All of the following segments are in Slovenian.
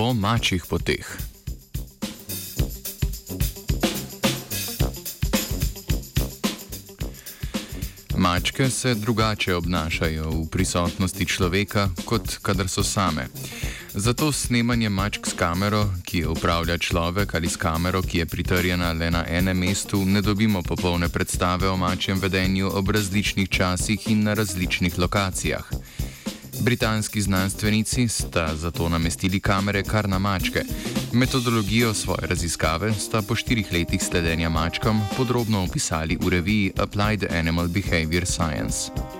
po mačjih poteh. Mačke se drugače obnašajo v prisotnosti človeka, kot kadar so same. Zato snemanje mačk s kamero, ki jo upravlja človek, ali s kamero, ki je pritrjena le na enem mestu, ne dobimo popolne predstave o mačjem vedenju ob različnih časih in na različnih lokacijah. Britanski znanstvenici sta zato namestili kamere kar na mačke. Metodologijo svoje raziskave sta po štirih letih sledenja mačkam podrobno opisali v reviji Applied Animal Behavior Science.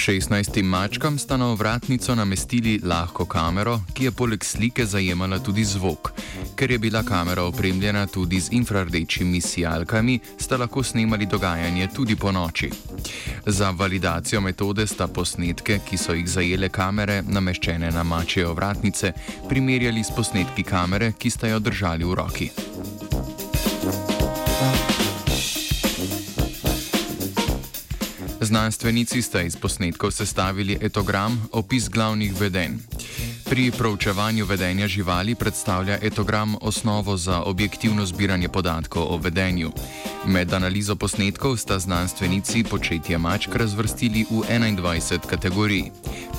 16 mačkam sta na ovratnico namestili lahko kamero, ki je poleg slike zajemala tudi zvok. Ker je bila kamera opremljena tudi z infrardečimi sijalkami, sta lahko snemali dogajanje tudi po noči. Za validacijo metode sta posnetke, ki so jih zajele kamere, nameščene na mačje ovratnice, primerjali s posnetki kamere, ki sta jo držali v roki. Znanstvenici sta iz posnetkov sestavili etogram, opis glavnih vedenj. Pri proučevanju vedenja živali predstavlja etogram osnovo za objektivno zbiranje podatkov o vedenju. Med analizo posnetkov sta znanstvenici početje mačk razvrstili v 21 kategorij.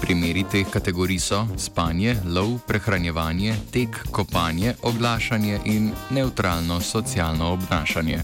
Primeri teh kategorij so spanje, lov, prehranjevanje, tek, kopanje, oglašanje in neutralno socialno obnašanje.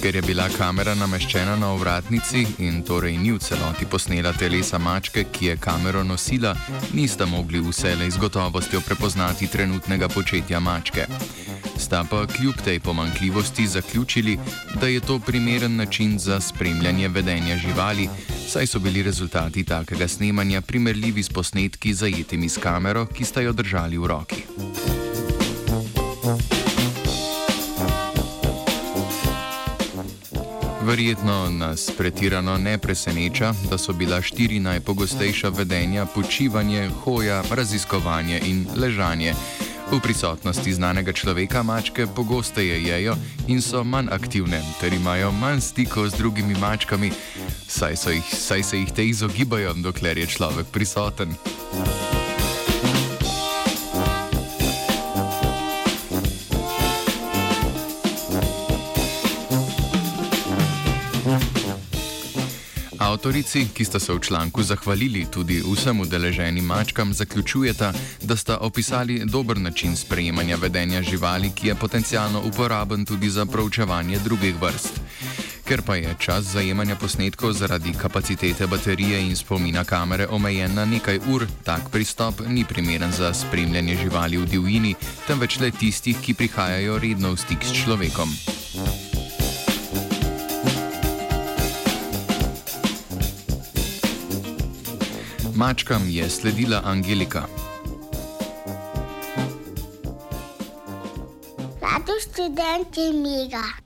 Ker je bila kamera nameščena na ovratnici in torej ni v celoti posnela telesa mačke, ki je kamero nosila, nista mogli vselej z gotovostjo prepoznati trenutnega početja mačke. Sta pa kljub tej pomankljivosti zaključili, da je to primeren način za spremljanje vedenja živali, saj so bili rezultati takega snemanja primerljivi s posnetki zajetimi s kamero, ki sta jo držali v roki. Verjetno nas pretirano ne preseneča, da so bila štiri najpogostejša vedenja počivanje, hoja, raziskovanje in ležanje. V prisotnosti znanega človeka mačke pogosteje jejo in so manj aktivne, ter imajo manj stikov z drugimi mačkami, saj, jih, saj se jih te izogibajo, dokler je človek prisoten. Avtorici, ki sta se v članku zahvalili tudi vsem udeleženim mačkam, zaključujeta, da sta opisali dober način sprejemanja vedenja živali, ki je potencialno uporaben tudi za proučevanje drugih vrst. Ker pa je čas zajemanja posnetkov zaradi kapacitete baterije in spomina kamere omejen na nekaj ur, tak pristop ni primeren za spremljanje živali v divjini, temveč le tistih, ki prihajajo redno v stik s človekom. Mačkam je sledila Angelika. Radi študenti miga.